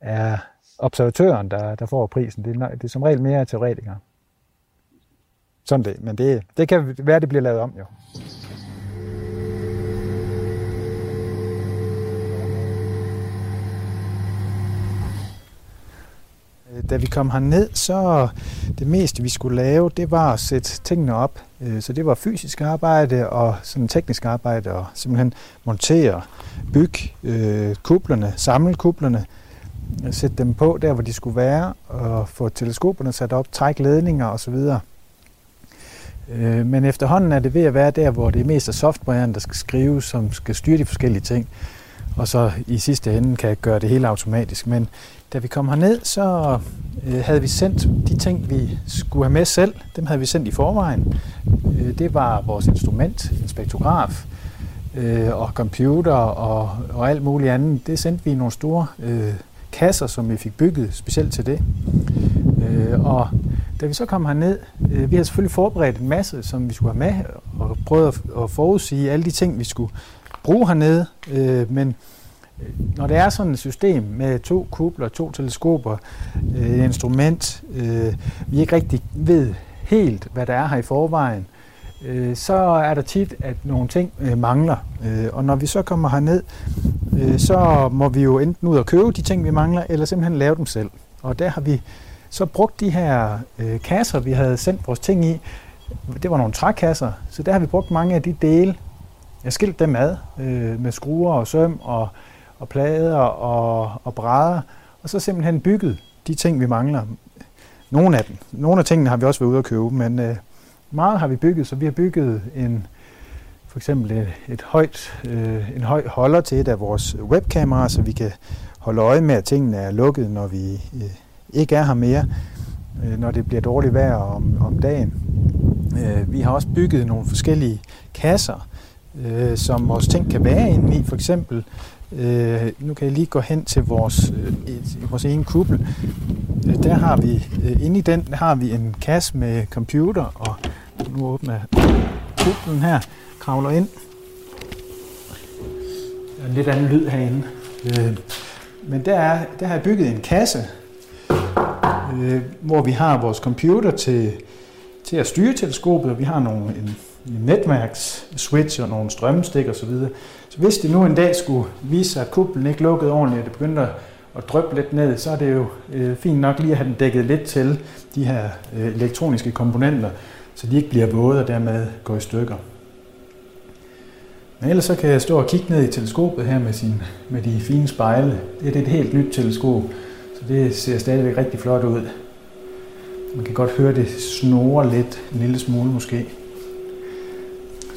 er observatøren, der, der får prisen. Det er, det er som regel mere teoretikere. Sådan det. Men det, det kan være, det bliver lavet om, jo. Øh, da vi kom herned, så det meste, vi skulle lave, det var at sætte tingene op. Øh, så det var fysisk arbejde og sådan teknisk arbejde, og simpelthen montere, bygge øh, kublerne, samle kublerne, øh, sætte dem på der, hvor de skulle være, og få teleskoperne sat op, trække ledninger osv. Men efterhånden er det ved at være der, hvor det er mest af softwaren, der skal skrives, som skal styre de forskellige ting, og så i sidste ende kan gøre det hele automatisk. Men da vi kom herned, så øh, havde vi sendt de ting, vi skulle have med selv. Dem havde vi sendt i forvejen. Øh, det var vores instrument, en spektrograf, øh, og computer og, og alt muligt andet. Det sendte vi i nogle store øh, kasser, som vi fik bygget specielt til det. Øh, og da vi så kom herned, øh, vi havde selvfølgelig forberedt en masse, som vi skulle have med, og prøvet at, at forudsige alle de ting, vi skulle bruge hernede. Øh, men Øh, når det er sådan et system med to kubler, to teleskoper, øh, et instrument, øh, vi ikke rigtig ved helt, hvad der er her i forvejen, øh, så er der tit, at nogle ting øh, mangler. Øh, og når vi så kommer herned, øh, så må vi jo enten ud og købe de ting, vi mangler, eller simpelthen lave dem selv. Og der har vi så brugt de her øh, kasser, vi havde sendt vores ting i. Det var nogle trækasser, så der har vi brugt mange af de dele. Jeg skilt dem ad øh, med skruer og søm og, og plader og, og brædder, og så simpelthen bygget de ting, vi mangler. Nogle af dem. Nogle af tingene har vi også været ude at købe, men øh, meget har vi bygget, så vi har bygget en, for eksempel et, et højt, øh, en høj holder til et af vores webkameraer, så vi kan holde øje med, at tingene er lukket, når vi øh, ikke er her mere, øh, når det bliver dårligt vejr om, om dagen. Øh, vi har også bygget nogle forskellige kasser, øh, som vores ting kan være inde i. For eksempel, øh, nu kan jeg lige gå hen til vores, øh, vores ene kuppel. Øh, der har vi, øh, inde i den har vi en kasse med computer, og nu åbner jeg kuplen her, kravler ind. Der er en lidt anden lyd herinde. Øh, men der, er, der har jeg bygget en kasse, øh, hvor vi har vores computer til, til at styre teleskopet, og vi har nogle, en netværksswitch og nogle strømstik osv. Så, så hvis det nu en dag skulle vise sig, at kuplen ikke lukkede ordentligt, og det begyndte at, at dryppe lidt ned, så er det jo øh, fint nok lige at have den dækket lidt til de her øh, elektroniske komponenter, så de ikke bliver våde og dermed går i stykker. Men ellers så kan jeg stå og kigge ned i teleskopet her med, sin, med de fine spejle. Det er et helt nyt teleskop, så det ser stadigvæk rigtig flot ud. Man kan godt høre, det snore lidt, en lille smule måske.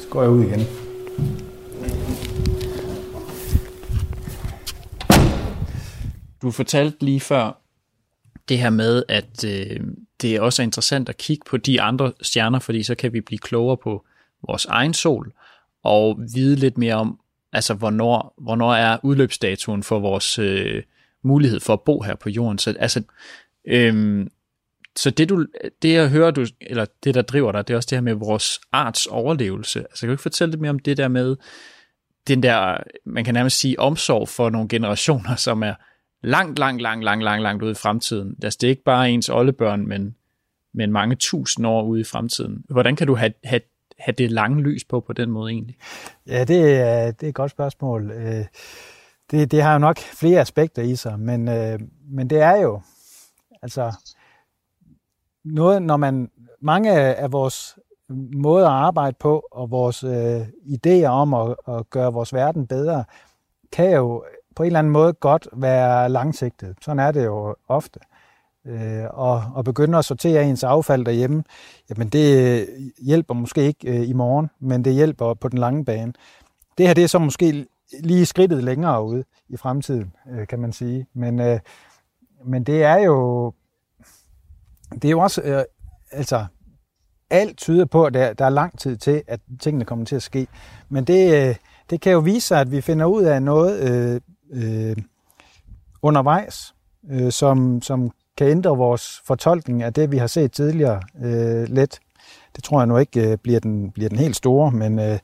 Går jeg ud igen. Du fortalte lige før det her med, at øh, det er også interessant at kigge på de andre stjerner, fordi så kan vi blive klogere på vores egen sol, og vide lidt mere om, altså hvornår, hvornår er udløbsdatoen for vores øh, mulighed for at bo her på jorden. Så, altså, øh, så det, du, det jeg hører, du, eller det der driver dig, det er også det her med vores arts overlevelse. Altså kan du ikke fortælle lidt mere om det der med, den der, man kan nærmest sige, omsorg for nogle generationer, *laughs* som er langt, langt, langt, langt, langt, langt ude i fremtiden. Altså, det er ikke bare ens oldebørn, men, men mange tusind år ude i fremtiden. Hvordan kan du have, have, have det lange lys på på den måde egentlig? Ja, det er, det er et godt spørgsmål. Øh, det, det har jo nok flere aspekter i sig, men, øh, men det er jo, altså, noget, når man, mange af vores måder at arbejde på, og vores øh, idéer om at, at gøre vores verden bedre, kan jo på en eller anden måde godt være langsigtet. Sådan er det jo ofte. Øh, og, og begynde at sortere ens affald derhjemme, jamen det hjælper måske ikke øh, i morgen, men det hjælper på den lange bane. Det her det er så måske lige skridtet længere ude i fremtiden, øh, kan man sige. Men, øh, men det er jo det er jo også, øh, altså alt tyder på, at der, der er lang tid til, at tingene kommer til at ske. Men det, øh, det kan jo vise sig, at vi finder ud af noget øh, øh, undervejs, øh, som, som kan ændre vores fortolkning af det, vi har set tidligere øh, let. Det tror jeg nu ikke øh, bliver, den, bliver den helt store, men... Øh,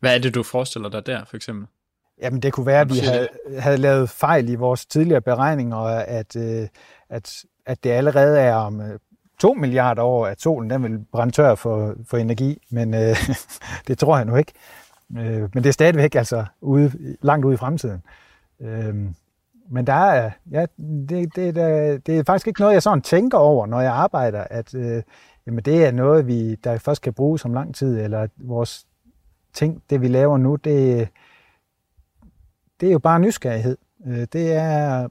Hvad er det, du forestiller dig der, for eksempel? Jamen, det kunne være, at vi havde, havde lavet fejl i vores tidligere beregninger, at, øh, at, at det allerede er om øh, 2 milliarder år, at solen den vil brænde tør for, for energi, men øh, *laughs* det tror jeg nu ikke. Øh, men det er stadigvæk altså ude, langt ude i fremtiden. Øh, men der er, ja, det, det, det, det er faktisk ikke noget, jeg sådan tænker over, når jeg arbejder, at øh, jamen det er noget, vi, der først kan bruges om lang tid, eller at vores ting, det vi laver nu, det, det er jo bare nysgerrighed. Øh, det er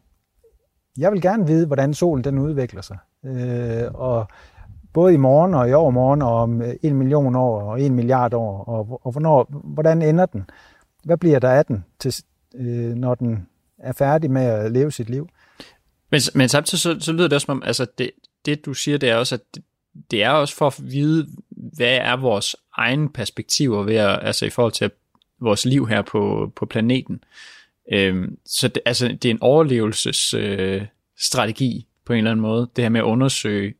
jeg vil gerne vide, hvordan solen den udvikler sig. Øh, og både i morgen og i overmorgen og om en million år og en milliard år, og, og hvornår, hvordan ender den? Hvad bliver der af den, til, øh, når den er færdig med at leve sit liv? Men, men samtidig så, så lyder det også som om, altså det, det du siger, det er også, at det, det er også for at vide, hvad er vores egen perspektiver ved at, altså i forhold til vores liv her på, på planeten. Øhm, så det, altså, det er en overlevelsesstrategi øh, strategi på en eller anden måde, det her med at undersøge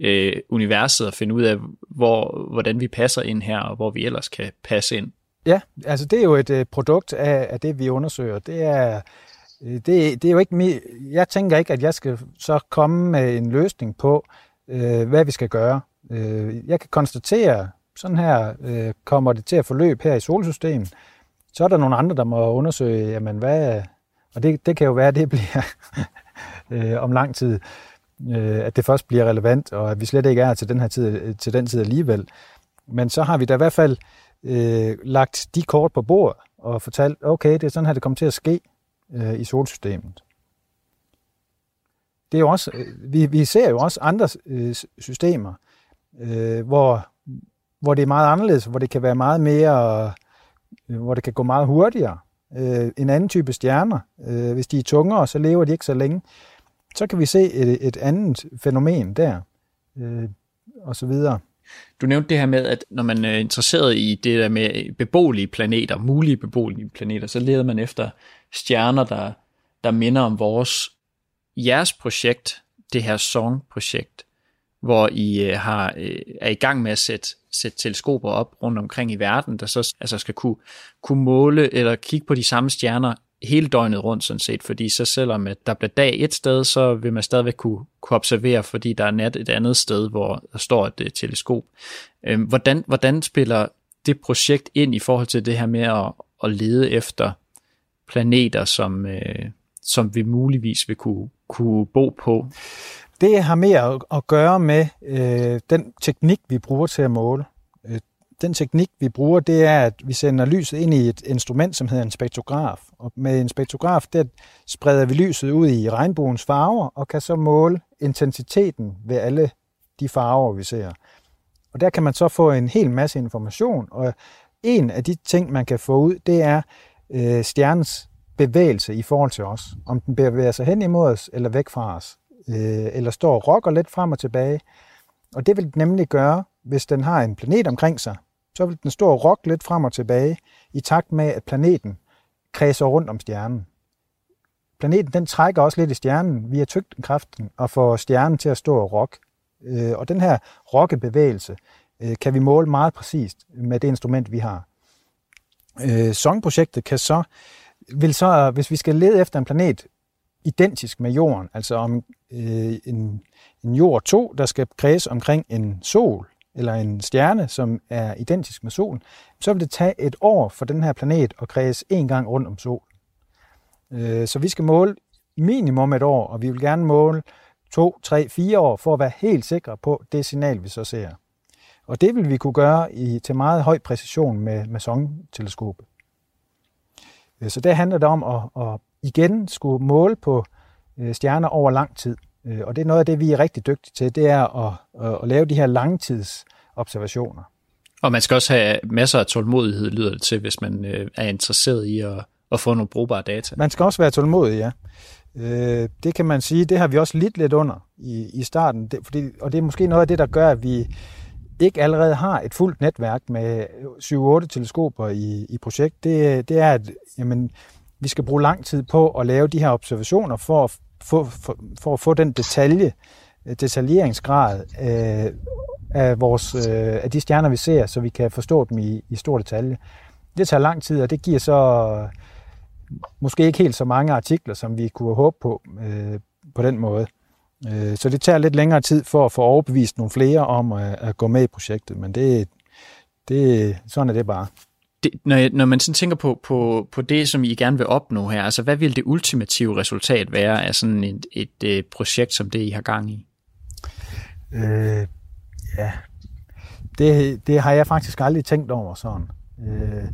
øh, universet og finde ud af, hvor, hvordan vi passer ind her, og hvor vi ellers kan passe ind. Ja, altså det er jo et øh, produkt af, af det, vi undersøger. Det er, øh, det, det er jo ikke mi- jeg tænker ikke, at jeg skal så komme med en løsning på, øh, hvad vi skal gøre. Øh, jeg kan konstatere, sådan her øh, kommer det til at forløbe her i solsystemet. Så er der nogle andre, der må undersøge, jamen hvad, og det, det kan jo være, at det bliver *laughs* øh, om lang tid, øh, at det først bliver relevant, og at vi slet ikke er til den her tid, øh, til den tid alligevel. Men så har vi da i hvert fald øh, lagt de kort på bordet og fortalt, okay, det er sådan her, det kommer til at ske øh, i solsystemet. Det er jo også, øh, vi, vi ser jo også andre øh, systemer, øh, hvor, hvor det er meget anderledes, hvor det kan være meget mere, øh, Øh, hvor det kan gå meget hurtigere. Øh, en anden type stjerner, øh, hvis de er tungere, så lever de ikke så længe. Så kan vi se et, et andet fænomen der, øh, og så videre. Du nævnte det her med, at når man øh, er interesseret i det der med beboelige planeter, mulige beboelige planeter, så leder man efter stjerner, der, der minder om vores. Jeres projekt, det her Song-projekt, hvor I øh, har, er i gang med at sætte, sætte teleskoper op rundt omkring i verden, der så altså skal kunne, kunne måle eller kigge på de samme stjerner hele døgnet rundt sådan set, fordi så selvom at der bliver dag et sted, så vil man stadigvæk kunne, kunne observere, fordi der er nat et andet sted, hvor der står et uh, teleskop. Øhm, hvordan, hvordan spiller det projekt ind i forhold til det her med at, at lede efter planeter, som, øh, som vi muligvis vil kunne, kunne bo på? Det har mere at gøre med øh, den teknik, vi bruger til at måle. Øh, den teknik, vi bruger, det er, at vi sender lyset ind i et instrument, som hedder en spektrograf. Og med en spektrograf, der spreder vi lyset ud i regnbuens farver, og kan så måle intensiteten ved alle de farver, vi ser. Og der kan man så få en hel masse information, og en af de ting, man kan få ud, det er øh, stjernens bevægelse i forhold til os. Om den bevæger sig hen imod os, eller væk fra os, øh, eller står og rokker lidt frem og tilbage. Og det vil den nemlig gøre, hvis den har en planet omkring sig, så vil den stå og rokke lidt frem og tilbage, i takt med, at planeten kredser rundt om stjernen. Planeten den trækker også lidt i stjernen via tyngdekraften og får stjernen til at stå og rokke. Øh, og den her rokkebevægelse øh, kan vi måle meget præcist med det instrument, vi har. Øh, Song-projektet kan så, vil så, hvis vi skal lede efter en planet identisk med Jorden, altså om øh, en, en Jord 2, der skal kredse omkring en sol, eller en stjerne, som er identisk med solen, så vil det tage et år for den her planet at kredse en gang rundt om solen. Øh, så vi skal måle minimum et år, og vi vil gerne måle to, tre, fire år, for at være helt sikre på det signal, vi så ser. Og det vil vi kunne gøre i, til meget høj præcision med, med SONG-teleskopet. Øh, så det handler det om at, at igen skulle måle på øh, stjerner over lang tid. Og det er noget af det, vi er rigtig dygtige til, det er at, at, lave de her langtidsobservationer. Og man skal også have masser af tålmodighed, lyder det til, hvis man er interesseret i at, at få nogle brugbare data. Man skal også være tålmodig, ja. Øh, det kan man sige, det har vi også lidt lidt under i, i starten, det, fordi, og det er måske noget af det, der gør, at vi ikke allerede har et fuldt netværk med 7-8 teleskoper i, i projekt. Det, det er, at jamen, vi skal bruge lang tid på at lave de her observationer for at få, for, for at få den detalje, øh, detaljeringsgrad øh, af, vores, øh, af de stjerner, vi ser, så vi kan forstå dem i, i stor detalje. Det tager lang tid, og det giver så øh, måske ikke helt så mange artikler, som vi kunne håbe på øh, på den måde. Øh, så det tager lidt længere tid for at få overbevist nogle flere om at, at gå med i projektet, men det, det, sådan er det bare. Det, når, jeg, når man sådan tænker på, på, på det, som I gerne vil opnå her, altså hvad vil det ultimative resultat være af sådan et, et, et projekt som det, I har gang i? Øh, ja, det, det har jeg faktisk aldrig tænkt over sådan. Øh,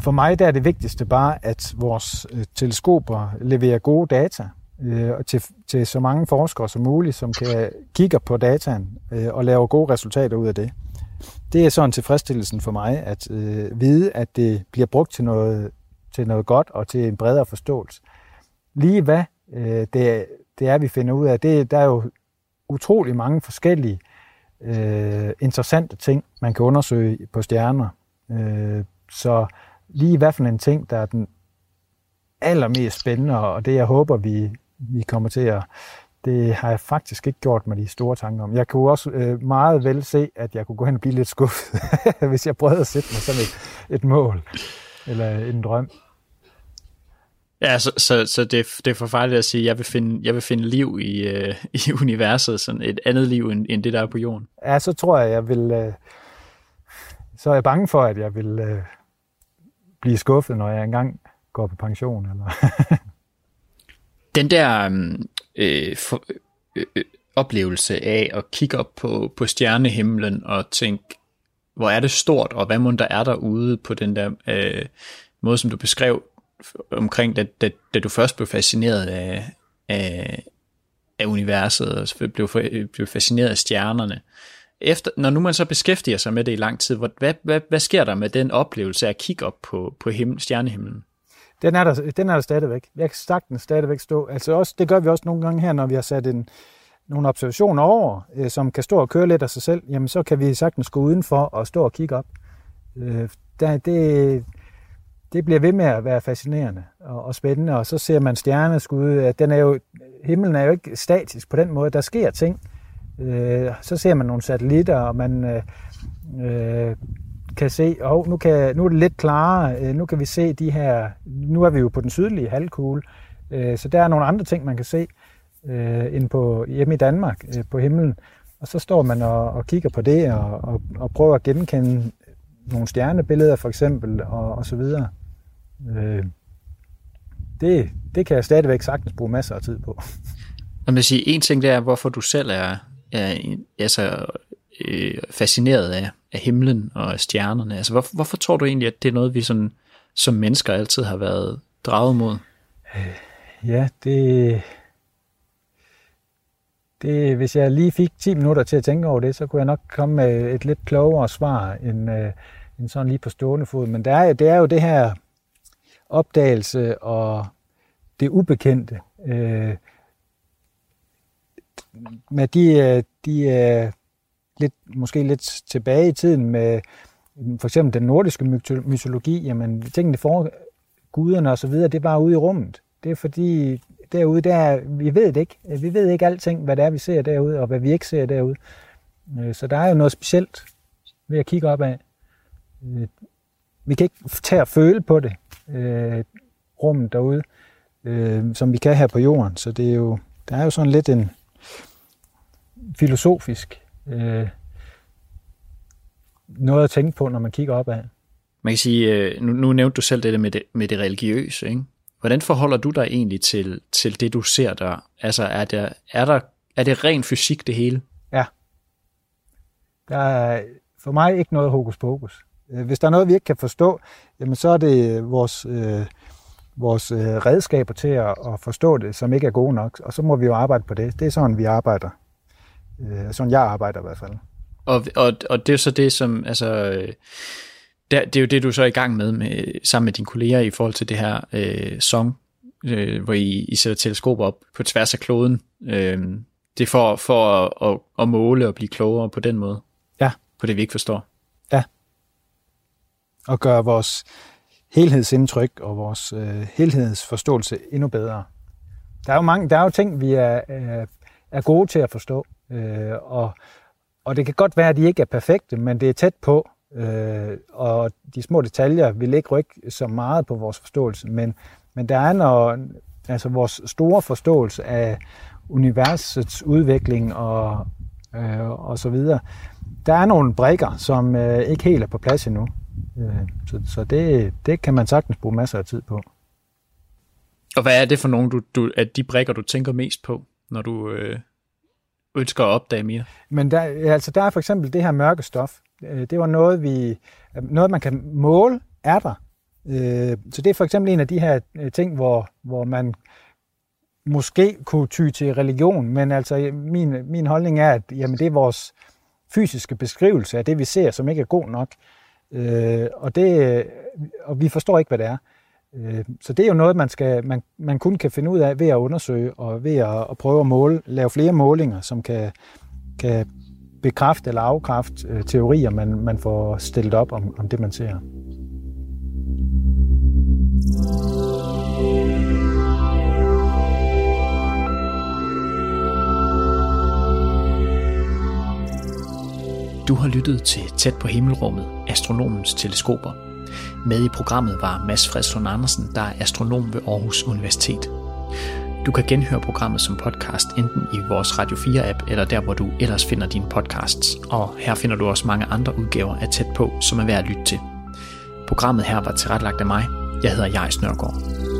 for mig der er det vigtigste bare, at vores øh, teleskoper leverer gode data, øh, og til, til så mange forskere som muligt, som kan kigge på dataen øh, og lave gode resultater ud af det. Det er sådan tilfredsstillelsen for mig, at øh, vide, at det bliver brugt til noget, til noget godt og til en bredere forståelse. Lige hvad øh, det, det er, vi finder ud af, det, der er jo utrolig mange forskellige øh, interessante ting, man kan undersøge på stjerner. Øh, så lige hvad for en ting, der er den allermest spændende, og det jeg håber, vi, vi kommer til at... Det har jeg faktisk ikke gjort mig de store tanker om. Jeg kunne også øh, meget vel se, at jeg kunne gå hen og blive lidt skuffet, *laughs* hvis jeg prøvede at sætte mig sådan et, et mål eller en drøm. Ja, så, så, så det, det er forfærdeligt at sige, at jeg vil finde, jeg vil finde liv i, øh, i universet, sådan et andet liv end, end det, der er på jorden. Ja, så tror jeg, jeg vil... Øh, så er jeg bange for, at jeg vil øh, blive skuffet, når jeg engang går på pension. Eller *laughs* Den der øh, for, øh, øh, oplevelse af at kigge op på, på stjernehimlen og tænke, hvor er det stort, og hvad må der er derude på den der øh, måde, som du beskrev omkring, da, da, da du først blev fascineret af, af, af universet, og blev, øh, blev fascineret af stjernerne. Efter, når nu man så beskæftiger sig med det i lang tid, hvad, hvad, hvad sker der med den oplevelse af at kigge op på, på himmel, stjernehimlen? Den er, der, den er der stadigvæk. Jeg kan sagtens stadigvæk stå. Altså også, det gør vi også nogle gange her, når vi har sat en, nogle observationer over, øh, som kan stå og køre lidt af sig selv, jamen så kan vi sagtens gå udenfor og stå og kigge op. Øh, der, det, det bliver ved med at være fascinerende og, og spændende, og så ser man stjerneskud. Den er jo, himlen er jo ikke statisk på den måde. Der sker ting. Øh, så ser man nogle satellitter, og man øh, øh, kan se, og oh, nu, kan, nu er det lidt klarere, øh, nu kan vi se de her, nu er vi jo på den sydlige halvkugle, øh, så der er nogle andre ting, man kan se øh, end på, hjemme i Danmark på himlen. Og så står man og, og kigger på det og, og, og prøver at genkende nogle stjernebilleder for eksempel, og, og så videre. Det, det kan jeg stadigvæk sagtens bruge masser af tid på. Jeg vil sige, en ting det er, hvorfor du selv er, er altså, øh, fascineret af, af himlen og stjernerne. Altså, hvorfor, hvorfor tror du egentlig, at det er noget, vi sådan, som mennesker altid har været draget mod? Øh, ja, det, det, hvis jeg lige fik 10 minutter til at tænke over det, så kunne jeg nok komme med et lidt klogere svar end, øh, end sådan lige på stående fod. Men det er, det er jo det her opdagelse og det ubekendte. Øh, med de, øh, de øh, lidt, måske lidt tilbage i tiden med for eksempel den nordiske mytologi, jamen tingene for guderne og så videre, det er bare ude i rummet. Det er fordi derude, der, vi ved det ikke. Vi ved ikke alting, hvad det er, vi ser derude, og hvad vi ikke ser derude. Øh, så der er jo noget specielt ved at kigge op af. Øh, vi kan ikke tage og føle på det, øh, rummet derude, som vi kan her på jorden. Så det er jo, der er jo sådan lidt en filosofisk noget at tænke på, når man kigger op af. Man kan sige, nu, nu nævnte du selv det der med det, med det religiøse, ikke? Hvordan forholder du dig egentlig til, til det, du ser der? Altså, er, der, er, der, er det ren fysik, det hele? Ja. Der er for mig ikke noget hokus pokus. Øh, hvis der er noget, vi ikke kan forstå, jamen så er det vores, øh, vores øh, redskaber til at, at forstå det, som ikke er gode nok. Og så må vi jo arbejde på det. Det er sådan, vi arbejder. Øh, sådan jeg arbejder i hvert fald. Og, og, og det er så det, som, altså, øh, det, det er jo det, du så er i gang med, med sammen med dine kolleger i forhold til det her øh, song, øh, hvor I, I sætter teleskoper op på tværs af kloden. Øh, det er for, for at, at, at måle og blive klogere på den måde. Ja. På det, vi ikke forstår. Ja. Og gøre vores helhedsindtryk og vores øh, helhedsforståelse endnu bedre. Der er jo mange, der er jo ting, vi er, er, er gode til at forstå, øh, og, og det kan godt være, at de ikke er perfekte, men det er tæt på, Øh, og de små detaljer vil ikke rykke så meget på vores forståelse, men, men der er når, altså vores store forståelse af universets udvikling og, øh, og så videre. Der er nogle brækker, som øh, ikke helt er på plads endnu. Øh, så så det, det kan man sagtens bruge masser af tid på. Og hvad er det for nogle du, du, af de brækker, du tænker mest på, når du øh, ønsker at opdage mere? Men der, altså, der er for eksempel det her mørke stof. Øh, det var noget, vi, øh, noget man kan måle, er der. Øh, så det er for eksempel en af de her ting, hvor, hvor man måske kunne ty til religion, men altså min, min holdning er, at jamen, det er vores fysiske beskrivelse af det, vi ser, som ikke er god nok. Øh, og, det, og vi forstår ikke, hvad det er. Øh, så det er jo noget, man, skal, man, man kun kan finde ud af ved at undersøge og ved at, at prøve at måle, lave flere målinger, som kan, kan bekræfte eller afkræfte øh, teorier, man, man får stillet op om, om det, man ser. Du har lyttet til Tæt på himmelrummet, astronomens teleskoper. Med i programmet var Mads Fredslund Andersen, der er astronom ved Aarhus Universitet. Du kan genhøre programmet som podcast enten i vores Radio 4-app eller der, hvor du ellers finder dine podcasts. Og her finder du også mange andre udgaver af Tæt på, som er værd at lytte til. Programmet her var tilrettelagt af mig. Jeg hedder Jais Nørgaard.